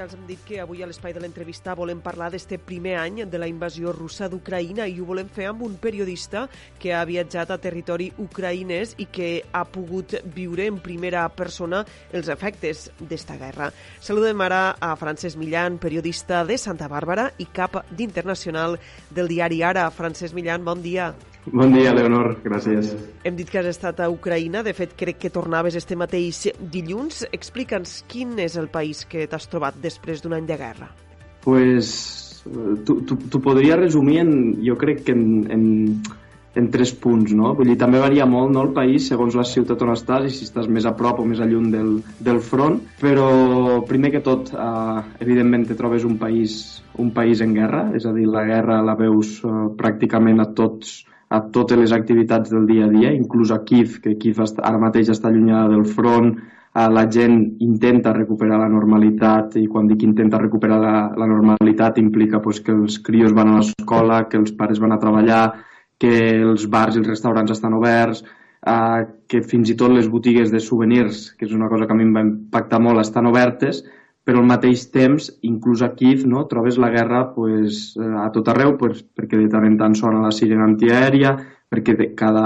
ja els hem dit que avui a l'espai de l'entrevista volem parlar d'este primer any de la invasió russa d'Ucraïna i ho volem fer amb un periodista que ha viatjat a territori ucraïnès i que ha pogut viure en primera persona els efectes d'esta guerra. Saludem ara a Francesc Millan, periodista de Santa Bàrbara i cap d'internacional del diari Ara. Francesc Millan, bon dia. Bon dia, Leonor. Gràcies. Hem dit que has estat a Ucraïna. De fet, crec que tornaves este mateix dilluns. Explica'ns quin és el país que t'has trobat després d'un any de guerra. Pues, t'ho podria resumir en, jo crec que en, en, en tres punts, no? Vull dir, també varia molt no, el país segons la ciutat on estàs i si estàs més a prop o més a lluny del, del front, però primer que tot, eh, evidentment te trobes un país, un país en guerra, és a dir, la guerra la veus eh, pràcticament a tots a totes les activitats del dia a dia, inclús a Kiev, que Kiev ara mateix està allunyada del front, la gent intenta recuperar la normalitat i quan dic intenta recuperar la, la normalitat implica pues, que els crios van a l'escola, que els pares van a treballar, que els bars i els restaurants estan oberts, eh, que fins i tot les botigues de souvenirs, que és una cosa que a mi em va impactar molt, estan obertes, però al mateix temps, inclús a Kiev, no, trobes la guerra pues, eh, a tot arreu, pues, perquè de tant en tant sona la sirena antiaèria, perquè de, cada,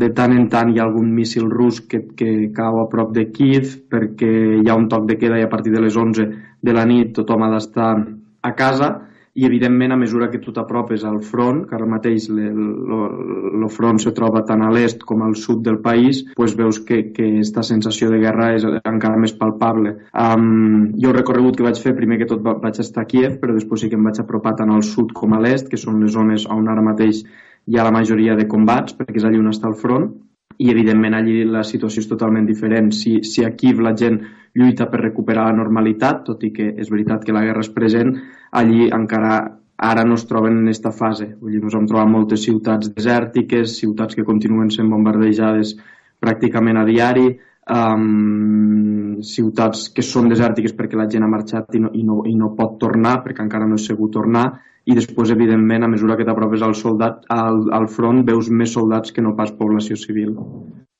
de tant en tant hi ha algun míssil rus que, que cau a prop de Kiev, perquè hi ha un toc de queda i a partir de les 11 de la nit tothom ha d'estar a casa, i evidentment a mesura que tu t'apropes al front, que ara mateix el front se troba tant a l'est com al sud del país, pues veus que, que sensació de guerra és encara més palpable. Um, jo el recorregut que vaig fer, primer que tot vaig estar a Kiev, però després sí que em vaig apropar tant al sud com a l'est, que són les zones on ara mateix hi ha la majoria de combats, perquè és allà on està el front, i evidentment allí la situació és totalment diferent. Si, si aquí la gent lluita per recuperar la normalitat, tot i que és veritat que la guerra és present, allí encara ara no es troben en aquesta fase. Vull dir, nos hem trobat moltes ciutats desèrtiques, ciutats que continuen sent bombardejades pràcticament a diari, um, ciutats que són desèrtiques perquè la gent ha marxat i no, i no, i no pot tornar perquè encara no és segur tornar i després, evidentment, a mesura que t'apropes al soldat, al, al front, veus més soldats que no pas població civil.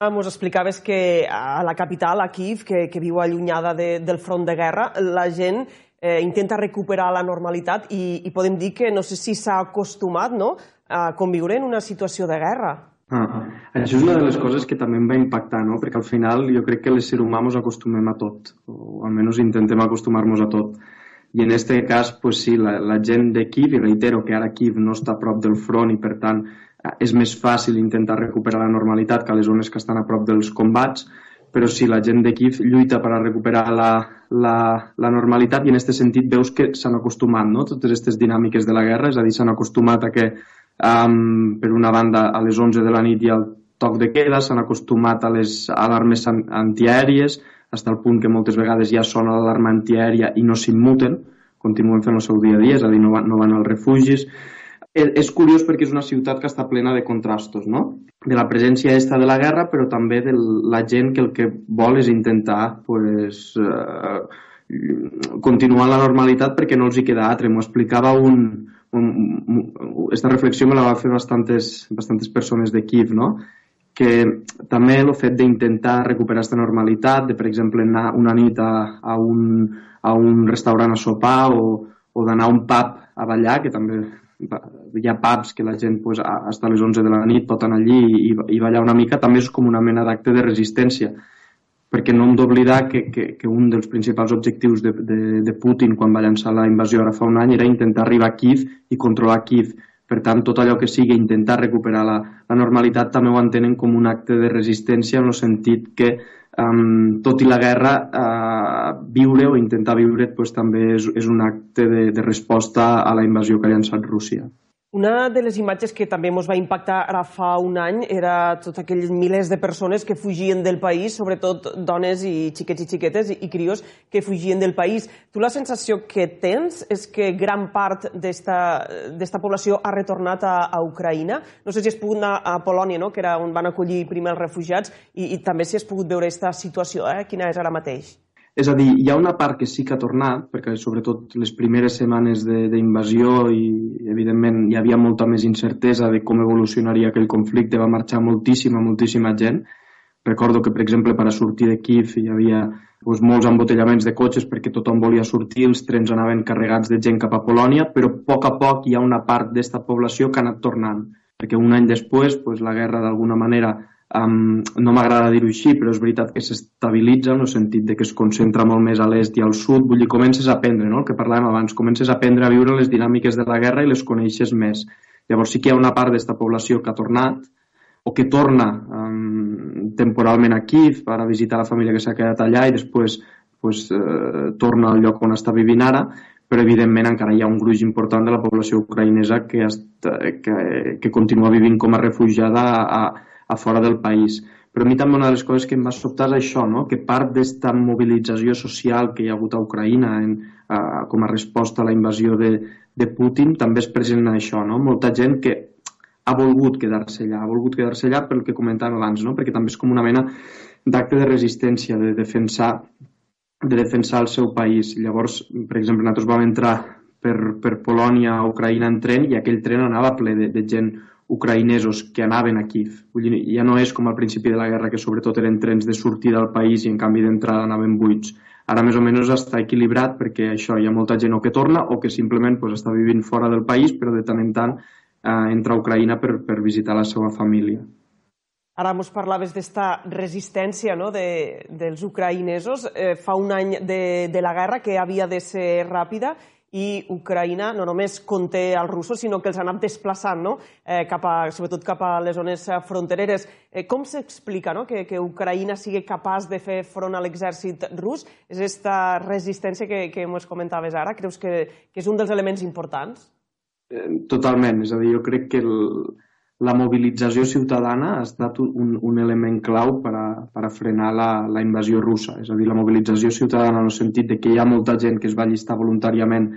Ens explicaves que a la capital, a Kiev, que, que viu allunyada de, del front de guerra, la gent eh, intenta recuperar la normalitat i, i podem dir que no sé si s'ha acostumat no, a conviure en una situació de guerra. Ah, això és una de les coses que també em va impactar, no? perquè al final jo crec que l'ésser humà ens acostumem a tot, o almenys intentem acostumar-nos a tot i en aquest cas, pues sí, la, la gent de Kiev, i reitero que ara Kiev no està a prop del front i per tant eh, és més fàcil intentar recuperar la normalitat que les zones que estan a prop dels combats, però sí, la gent de Kiev lluita per a recuperar la, la, la normalitat i en aquest sentit veus que s'han acostumat no? totes aquestes dinàmiques de la guerra, és a dir, s'han acostumat a que um, per una banda a les 11 de la nit hi ha el toc de queda, s'han acostumat a les alarmes antiaèries, fins al punt que moltes vegades ja sona l'alarma antiaèria i no s'immuten, continuen fent el seu dia a dia, és a dir, no van, no van als refugis. És, és curiós perquè és una ciutat que està plena de contrastos, no? De la presència esta de la guerra, però també de la gent que el que vol és intentar pues, eh, continuar la normalitat perquè no els hi queda altre. M'ho explicava un, esta reflexió me la va fer bastantes, bastantes persones de Kiev, no? que també el fet d'intentar recuperar aquesta normalitat, de per exemple anar una nit a, a, un, a un restaurant a sopar o, o d'anar a un pub a ballar, que també hi ha pubs que la gent pues, hasta les 11 de la nit pot anar allí i, i ballar una mica, també és com una mena d'acte de resistència perquè no hem d'oblidar que, que, que un dels principals objectius de, de, de Putin quan va llançar la invasió ara fa un any era intentar arribar a Kiev i controlar Kiev per tant, tot allò que sigui intentar recuperar la, la normalitat també ho entenen com un acte de resistència en el sentit que, um, tot i la guerra, uh, viure o intentar viure pues, també és, és un acte de, de resposta a la invasió que ha llançat Rússia. Una de les imatges que també ens va impactar ara fa un any era tots aquells milers de persones que fugien del país, sobretot dones i xiquets i xiquetes i crios que fugien del país. Tu la sensació que tens és que gran part d'esta població ha retornat a, a Ucraïna. No sé si has pogut anar a Polònia, no? que era on van acollir primer els refugiats, i, i també si has pogut veure aquesta situació, eh? quina és ara mateix. És a dir, hi ha una part que sí que ha tornat, perquè sobretot les primeres setmanes d'invasió i evidentment hi havia molta més incertesa de com evolucionaria aquell conflicte, va marxar moltíssima, moltíssima gent. recordo que, per exemple, per a sortir de Kiev hi havia doncs, molts embotellaments de cotxes perquè tothom volia sortir, els trens anaven carregats de gent cap a Polònia, però a poc a poc hi ha una part d'esta població que ha anat tornant, perquè un any després doncs, la guerra d'alguna manera um, no m'agrada dir-ho així, però és veritat que s'estabilitza en el sentit de que es concentra molt més a l'est i al sud, vull dir, comences a aprendre, no? el que parlàvem abans, comences a aprendre a viure les dinàmiques de la guerra i les coneixes més. Llavors sí que hi ha una part d'esta població que ha tornat, o que torna um, temporalment a Kiev per a visitar la família que s'ha quedat allà i després pues, eh, torna al lloc on està vivint ara, però evidentment encara hi ha un gruix important de la població ucraïnesa que, està, que, que continua vivint com a refugiada a, a fora del país. Però a mi també una de les coses que em va sobtar és això, no? que part d'esta mobilització social que hi ha hagut a Ucraïna en, a, com a resposta a la invasió de, de Putin també és present en això. No? Molta gent que ha volgut quedar-se allà, ha volgut quedar-se allà pel que comentàvem abans, no? perquè també és com una mena d'acte de resistència, de defensar, de defensar el seu país. Llavors, per exemple, nosaltres vam entrar per, per Polònia a Ucraïna en tren i aquell tren anava ple de, de gent ucraïnesos que anaven a Kiev. Vull dir, ja no és com al principi de la guerra, que sobretot eren trens de sortida al país i en canvi d'entrada anaven buits. Ara més o menys està equilibrat perquè això hi ha molta gent o que torna o que simplement pues, està vivint fora del país però de tant en tant eh, entra a Ucraïna per, per visitar la seva família. Ara ens parlaves d'esta resistència no? de, dels ucraïnesos. Eh, fa un any de, de la guerra que havia de ser ràpida i Ucraïna no només conté els russos, sinó que els ha anat desplaçant, no? eh, cap a, sobretot cap a les zones frontereres. Eh, com s'explica no? que, que Ucraïna sigui capaç de fer front a l'exèrcit rus? És aquesta resistència que, que ens comentaves ara? Creus que, que és un dels elements importants? Totalment, és a dir, jo crec que el, la mobilització ciutadana ha estat un, un element clau per a, per a frenar la, la invasió russa. És a dir, la mobilització ciutadana en el sentit de que hi ha molta gent que es va llistar voluntàriament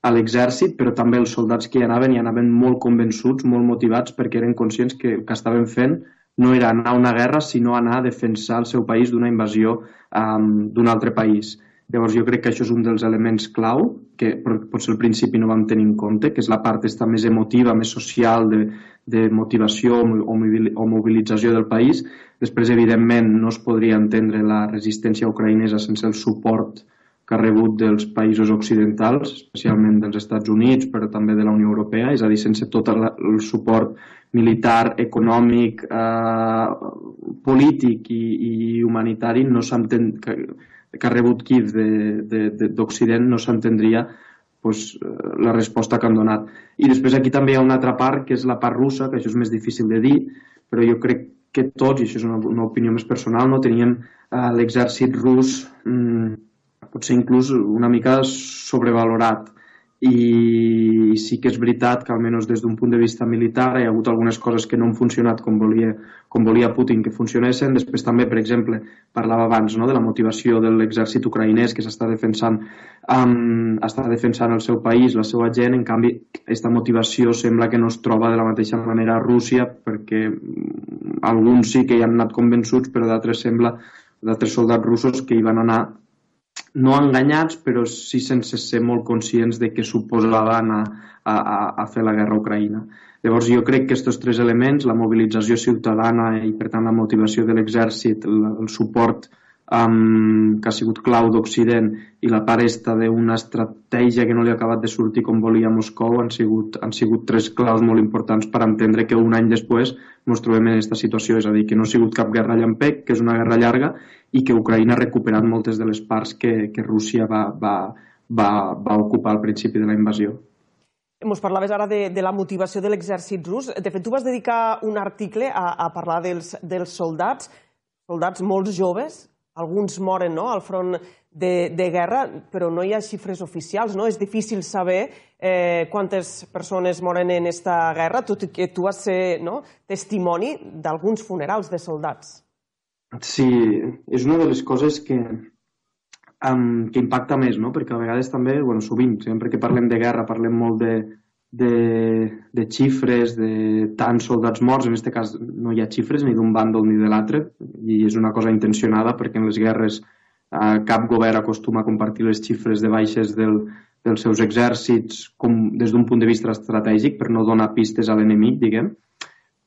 a l'exèrcit, però també els soldats que hi anaven hi anaven molt convençuts, molt motivats, perquè eren conscients que el que estaven fent no era anar a una guerra, sinó anar a defensar el seu país d'una invasió um, d'un altre país. Llavors jo crec que això és un dels elements clau que potser al principi no vam tenir en compte, que és la part esta més emotiva, més social de, de motivació o mobilització del país. Després, evidentment, no es podria entendre la resistència ucraïnesa sense el suport que ha rebut dels països occidentals, especialment dels Estats Units, però també de la Unió Europea, és a dir, sense tot el, suport militar, econòmic, eh, polític i, i humanitari no s'entén que ha rebut Kiev d'Occident no s'entendria pues, eh, la resposta que han donat. I després aquí també hi ha una altra part, que és la part russa, que això és més difícil de dir, però jo crec que tots, i això és una, una opinió més personal, no tenien eh, l'exèrcit rus mm, potser inclús una mica sobrevalorat i sí que és veritat que almenys des d'un punt de vista militar hi ha hagut algunes coses que no han funcionat com volia, com volia Putin que funcionessin. Després també, per exemple, parlava abans no, de la motivació de l'exèrcit ucraïnès que s'està defensant, um, està defensant el seu país, la seva gent. En canvi, aquesta motivació sembla que no es troba de la mateixa manera a Rússia perquè mm, alguns sí que hi han anat convençuts, però d'altres sembla d'altres soldats russos que hi van anar no enganyats, però sí sense ser molt conscients de què suposava anar a, a, a fer la guerra a Ucraïna. Llavors jo crec que aquests tres elements, la mobilització ciutadana i per tant la motivació de l'exèrcit, el, el suport um, que ha sigut clau d'Occident i la part esta d'una estratègia que no li ha acabat de sortir com volia Moscou han sigut, han sigut tres claus molt importants per entendre que un any després ens trobem en aquesta situació, és a dir, que no ha sigut cap guerra llampec, que és una guerra llarga i que Ucraïna ha recuperat moltes de les parts que, que Rússia va, va, va, va ocupar al principi de la invasió. Ens parlaves ara de, de la motivació de l'exèrcit rus. De fet, tu vas dedicar un article a, a parlar dels, dels soldats, soldats molt joves, alguns moren no? al front de, de guerra, però no hi ha xifres oficials, no? És difícil saber eh, quantes persones moren en aquesta guerra, tot i que tu vas ser no? testimoni d'alguns funerals de soldats. Sí, és una de les coses que, um, que impacta més, no? perquè a vegades també, bueno, sovint, sempre que parlem de guerra, parlem molt de, de, de xifres, de tants soldats morts, en aquest cas no hi ha xifres ni d'un bàndol ni de l'altre, i és una cosa intencionada perquè en les guerres uh, cap govern acostuma a compartir les xifres de baixes del, dels seus exèrcits com, des d'un punt de vista estratègic per no donar pistes a l'enemic, diguem,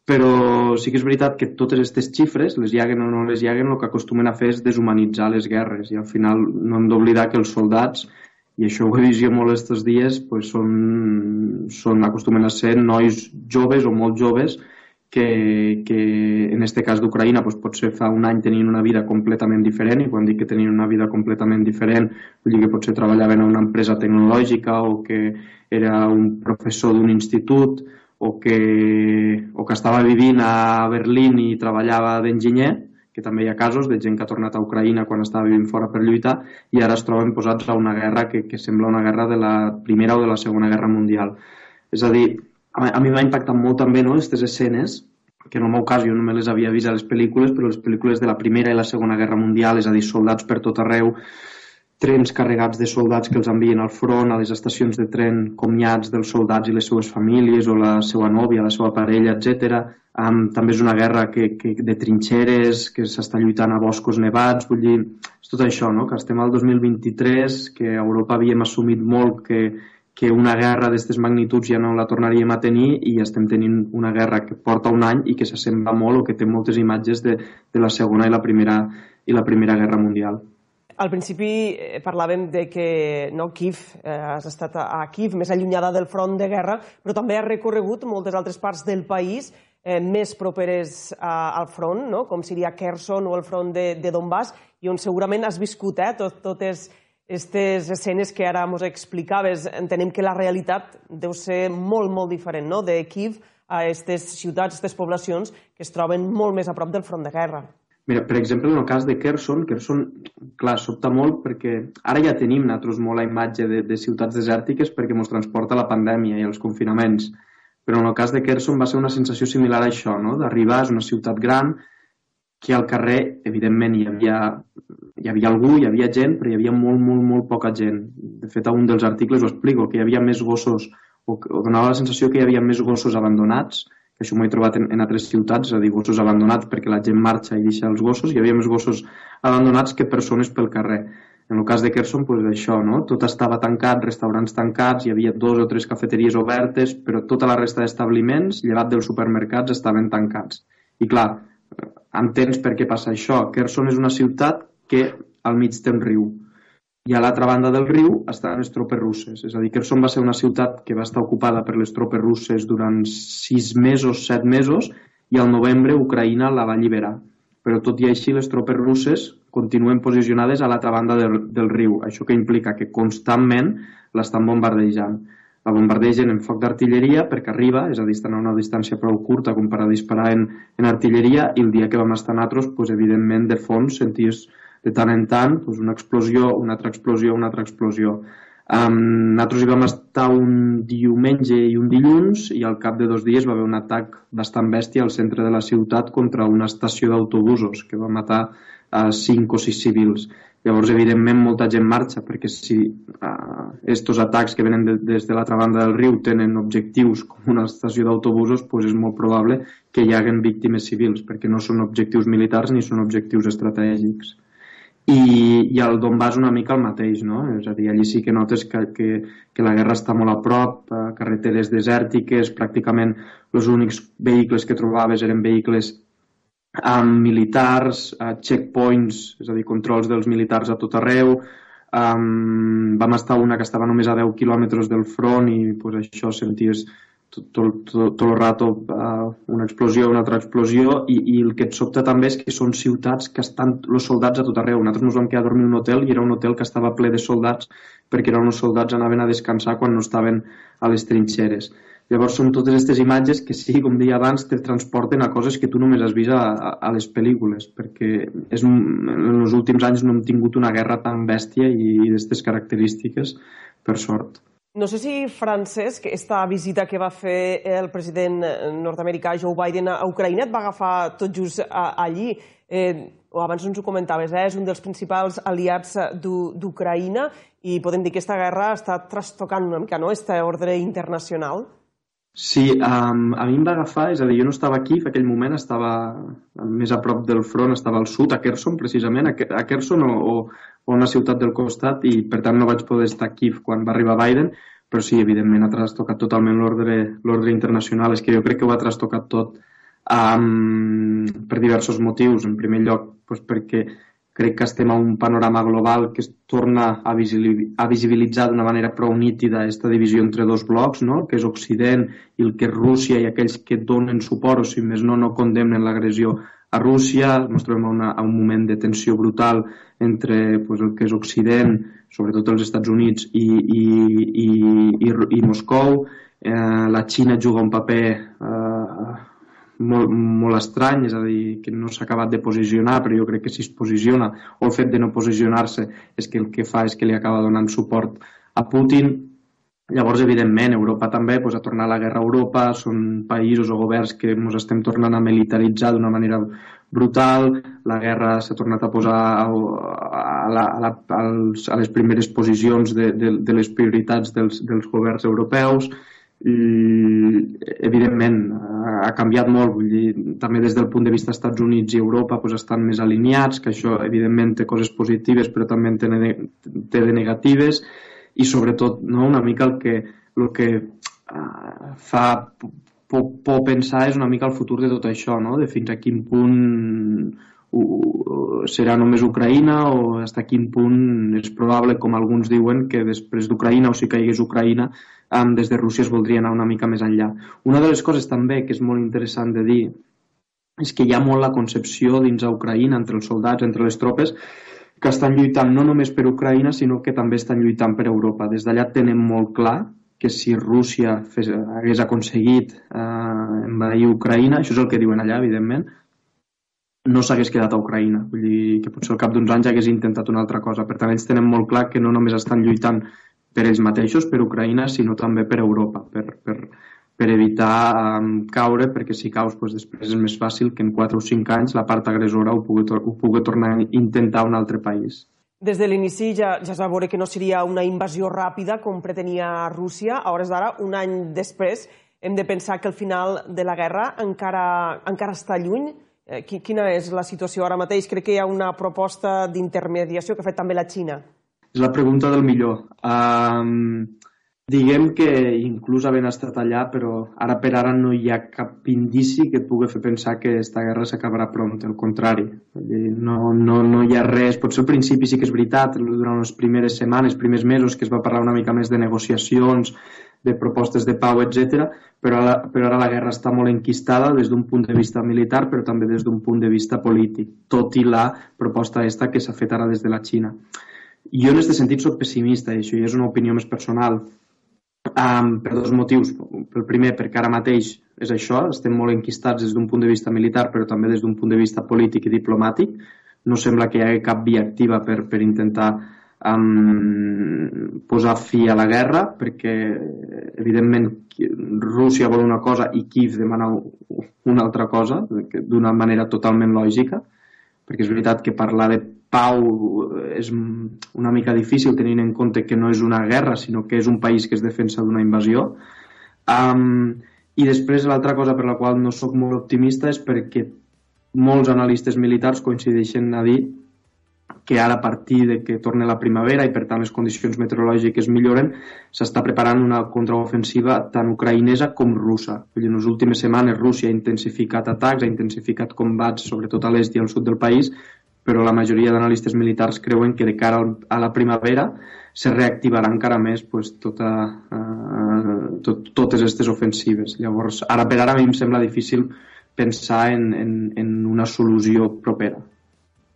però sí que és veritat que totes aquestes xifres, les llaguen o no les llaguen, el que acostumen a fer és deshumanitzar les guerres i al final no hem d'oblidar que els soldats, i això ho he vist jo molt aquests dies, pues són, són, acostumen a ser nois joves o molt joves que, que en este cas d'Ucraïna doncs potser fa un any tenien una vida completament diferent i quan dic que tenien una vida completament diferent vull dir que potser treballaven a una empresa tecnològica o que era un professor d'un institut o que, o que estava vivint a Berlín i treballava d'enginyer que també hi ha casos de gent que ha tornat a Ucraïna quan estava vivint fora per lluitar i ara es troben posats a una guerra que, que sembla una guerra de la Primera o de la Segona Guerra Mundial. És a dir, a mi m'ha impactat molt també no, aquestes escenes que en el meu cas jo només les havia vist a les pel·lícules, però les pel·lícules de la Primera i la Segona Guerra Mundial, és a dir, soldats per tot arreu, trens carregats de soldats que els envien al front, a les estacions de tren, comiats dels soldats i les seues famílies, o la seva nòvia, la seva parella, etc. Um, també és una guerra que, que, de trinxeres, que s'està lluitant a boscos nevats, vull dir, és tot això, no? que estem al 2023, que a Europa havíem assumit molt que que una guerra d'aquestes magnituds ja no la tornaríem a tenir i estem tenint una guerra que porta un any i que s'assembla molt o que té moltes imatges de, de la Segona i la Primera, i la primera Guerra Mundial. Al principi eh, parlàvem de que no, Kiev, eh, has estat a Kiev, més allunyada del front de guerra, però també has recorregut moltes altres parts del país eh, més properes a, al front, no? com seria Kherson o el front de, de Donbass, i on segurament has viscut eh, tot, totes aquestes escenes que ara ens explicaves, entenem que la realitat deu ser molt, molt diferent no? de Kiev a aquestes ciutats, aquestes poblacions que es troben molt més a prop del front de guerra. Mira, per exemple, en el cas de Kherson, Kherson, clar, sobta molt perquè ara ja tenim nosaltres molt la imatge de, de ciutats desèrtiques perquè ens transporta la pandèmia i els confinaments. Però en el cas de Kherson va ser una sensació similar a això, no? d'arribar, és una ciutat gran, que al carrer, evidentment, hi havia, hi havia algú, hi havia gent, però hi havia molt, molt, molt poca gent. De fet, a un dels articles ho explico, que hi havia més gossos, o, o donava la sensació que hi havia més gossos abandonats, això m'ho he trobat en, en altres ciutats, és a dir, gossos abandonats perquè la gent marxa i deixa els gossos, hi havia més gossos abandonats que persones pel carrer. En el cas de Kerson, doncs això, no? tot estava tancat, restaurants tancats, hi havia dos o tres cafeteries obertes, però tota la resta d'establiments, llevat dels supermercats, estaven tancats. I clar, entens per què passa això. Kherson és una ciutat que al mig té un riu i a l'altra banda del riu estan les tropes russes. És a dir, Kherson va ser una ciutat que va estar ocupada per les tropes russes durant sis mesos, set mesos, i al novembre Ucraïna la va alliberar. Però tot i així les tropes russes continuen posicionades a l'altra banda del, del riu. Això que implica que constantment l'estan bombardejant la bombardegen en foc d'artilleria perquè arriba, és a dir, estan a una distància prou curta com per a disparar en, en artilleria i el dia que vam estar nosaltres, pues, evidentment, de fons senties de tant en tant pues, una explosió, una altra explosió, una altra explosió. Um, nosaltres hi vam estar un diumenge i un dilluns i al cap de dos dies va haver un atac bastant bèstia al centre de la ciutat contra una estació d'autobusos que va matar uh, cinc o sis civils. Llavors, evidentment, molta gent marxa, perquè si aquests uh, atacs que venen de, des de l'altra banda del riu tenen objectius com una estació d'autobusos, doncs és molt probable que hi haguen víctimes civils, perquè no són objectius militars ni són objectius estratègics. I, i el Donbass una mica el mateix, no? És a dir, allí sí que notes que, que, que la guerra està molt a prop, uh, carreteres desèrtiques, pràcticament els únics vehicles que trobaves eren vehicles amb militars, uh, checkpoints, és a dir, controls dels militars a tot arreu. Um, vam estar una que estava només a 10 quilòmetres del front i pues, això senties tot, tot, tot, el rato uh, una explosió, una altra explosió i, i el que et sobta també és que són ciutats que estan els soldats a tot arreu. Nosaltres ens vam quedar a dormir un hotel i era un hotel que estava ple de soldats perquè eren uns soldats anaven a descansar quan no estaven a les trinxeres. Llavors són totes aquestes imatges que sí, com deia abans, te transporten a coses que tu només has vist a, a, a les pel·lícules, perquè és un, en els últims anys no hem tingut una guerra tan bèstia i, i d'aquestes característiques, per sort. No sé si, Francesc, aquesta visita que va fer el president nord-americà Joe Biden a Ucraïna et va agafar tot just allí. Eh, abans ens ho comentaves, eh? és un dels principals aliats d'Ucraïna i podem dir que aquesta guerra està trastocant una mica no? este ordre internacional. Sí, um, a mi em va agafar, és a dir, jo no estava aquí, en aquell moment estava més a prop del front, estava al sud, a Kherson, precisament, a Kherson o, o, o una ciutat del costat, i per tant no vaig poder estar aquí quan va arribar Biden, però sí, evidentment ha trastocat totalment l'ordre internacional, és que jo crec que ho ha trastocat tot um, per diversos motius. En primer lloc, doncs perquè crec que estem a un panorama global que es torna a, visibilitzar d'una manera prou nítida aquesta divisió entre dos blocs, no? que és Occident i el que és Rússia i aquells que donen suport o si més no no condemnen l'agressió a Rússia, ens trobem a, una, a un moment de tensió brutal entre pues, el que és Occident, sobretot els Estats Units i, i, i, i, i Moscou. Eh, la Xina juga un paper eh, molt, molt estrany, és a dir, que no s'ha acabat de posicionar, però jo crec que si es posiciona, o el fet de no posicionar-se és que el que fa és que li acaba donant suport a Putin. Llavors, evidentment, Europa també pues, ha tornat la guerra a Europa, són països o governs que ens estem tornant a militaritzar d'una manera brutal, la guerra s'ha tornat a posar a, a, la, a, la, als, a les primeres posicions de, de, de les prioritats dels, dels governs europeus, i evidentment ha canviat molt vull dir, també des del punt de vista Estats Units i Europa pues, estan més alineats que això evidentment té coses positives però també té, té de negatives i sobretot no, una mica el que, el que uh, fa por, por pensar és una mica el futur de tot això no? de fins a quin punt serà només Ucraïna o fins a quin punt és probable, com alguns diuen, que després d'Ucraïna o si caigués Ucraïna um, des de Rússia es voldria anar una mica més enllà. Una de les coses també que és molt interessant de dir és que hi ha molt la concepció dins a Ucraïna, entre els soldats, entre les tropes, que estan lluitant no només per Ucraïna, sinó que també estan lluitant per Europa. Des d'allà tenen molt clar que si Rússia fes, hagués aconseguit eh, envair Ucraïna, això és el que diuen allà, evidentment, no s'hagués quedat a Ucraïna. Vull dir que potser al cap d'uns anys hagués intentat una altra cosa. Per tant, ells tenen molt clar que no només estan lluitant per ells mateixos, per Ucraïna, sinó també per Europa, per, per, per evitar um, caure, perquè si caus doncs després és més fàcil que en 4 o 5 anys la part agressora ho pugui, ho pugui tornar a intentar un altre país. Des de l'inici ja, ja es va veure que no seria una invasió ràpida com pretenia Rússia. A hores d'ara, un any després, hem de pensar que el final de la guerra encara, encara està lluny. Eh, quina és la situació ara mateix? Crec que hi ha una proposta d'intermediació que ha fet també la Xina. És la pregunta del millor. Um, diguem que inclús havent estat allà, però ara per ara no hi ha cap indici que et pugui fer pensar que aquesta guerra s'acabarà pront, al contrari. No, no, no hi ha res, potser al principi sí que és veritat, durant les primeres setmanes, primers mesos, que es va parlar una mica més de negociacions, de propostes de pau, etc. Però, però ara la guerra està molt enquistada des d'un punt de vista militar, però també des d'un punt de vista polític, tot i la proposta aquesta que s'ha fet ara des de la Xina. Jo en aquest sentit soc pessimista, i això ja és una opinió més personal, um, per dos motius. El primer, perquè ara mateix és això, estem molt enquistats des d'un punt de vista militar, però també des d'un punt de vista polític i diplomàtic. No sembla que hi hagi cap via activa per, per intentar um, posar fi a la guerra, perquè evidentment Rússia vol una cosa i Kiev demana una altra cosa, d'una manera totalment lògica, perquè és veritat que parlar de pau és una mica difícil tenint en compte que no és una guerra, sinó que és un país que es defensa d'una invasió. Um, I després l'altra cosa per la qual no sóc molt optimista és perquè molts analistes militars coincideixen a dir que ara a partir de que torni la primavera i per tant les condicions meteorològiques milloren, s'està preparant una contraofensiva tant ucraïnesa com russa. Vull dir, en les últimes setmanes Rússia ha intensificat atacs, ha intensificat combats sobretot a l'est i al sud del país, però la majoria d'analistes militars creuen que de cara a la primavera se reactivarà encara més pues, tota, uh, tot, totes aquestes ofensives. Llavors, ara per ara a mi em sembla difícil pensar en, en, en una solució propera.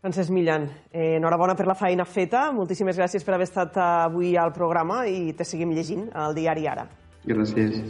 Francesc Millan, eh, enhorabona per la feina feta. Moltíssimes gràcies per haver estat avui al programa i te seguim llegint al diari Ara. Gràcies.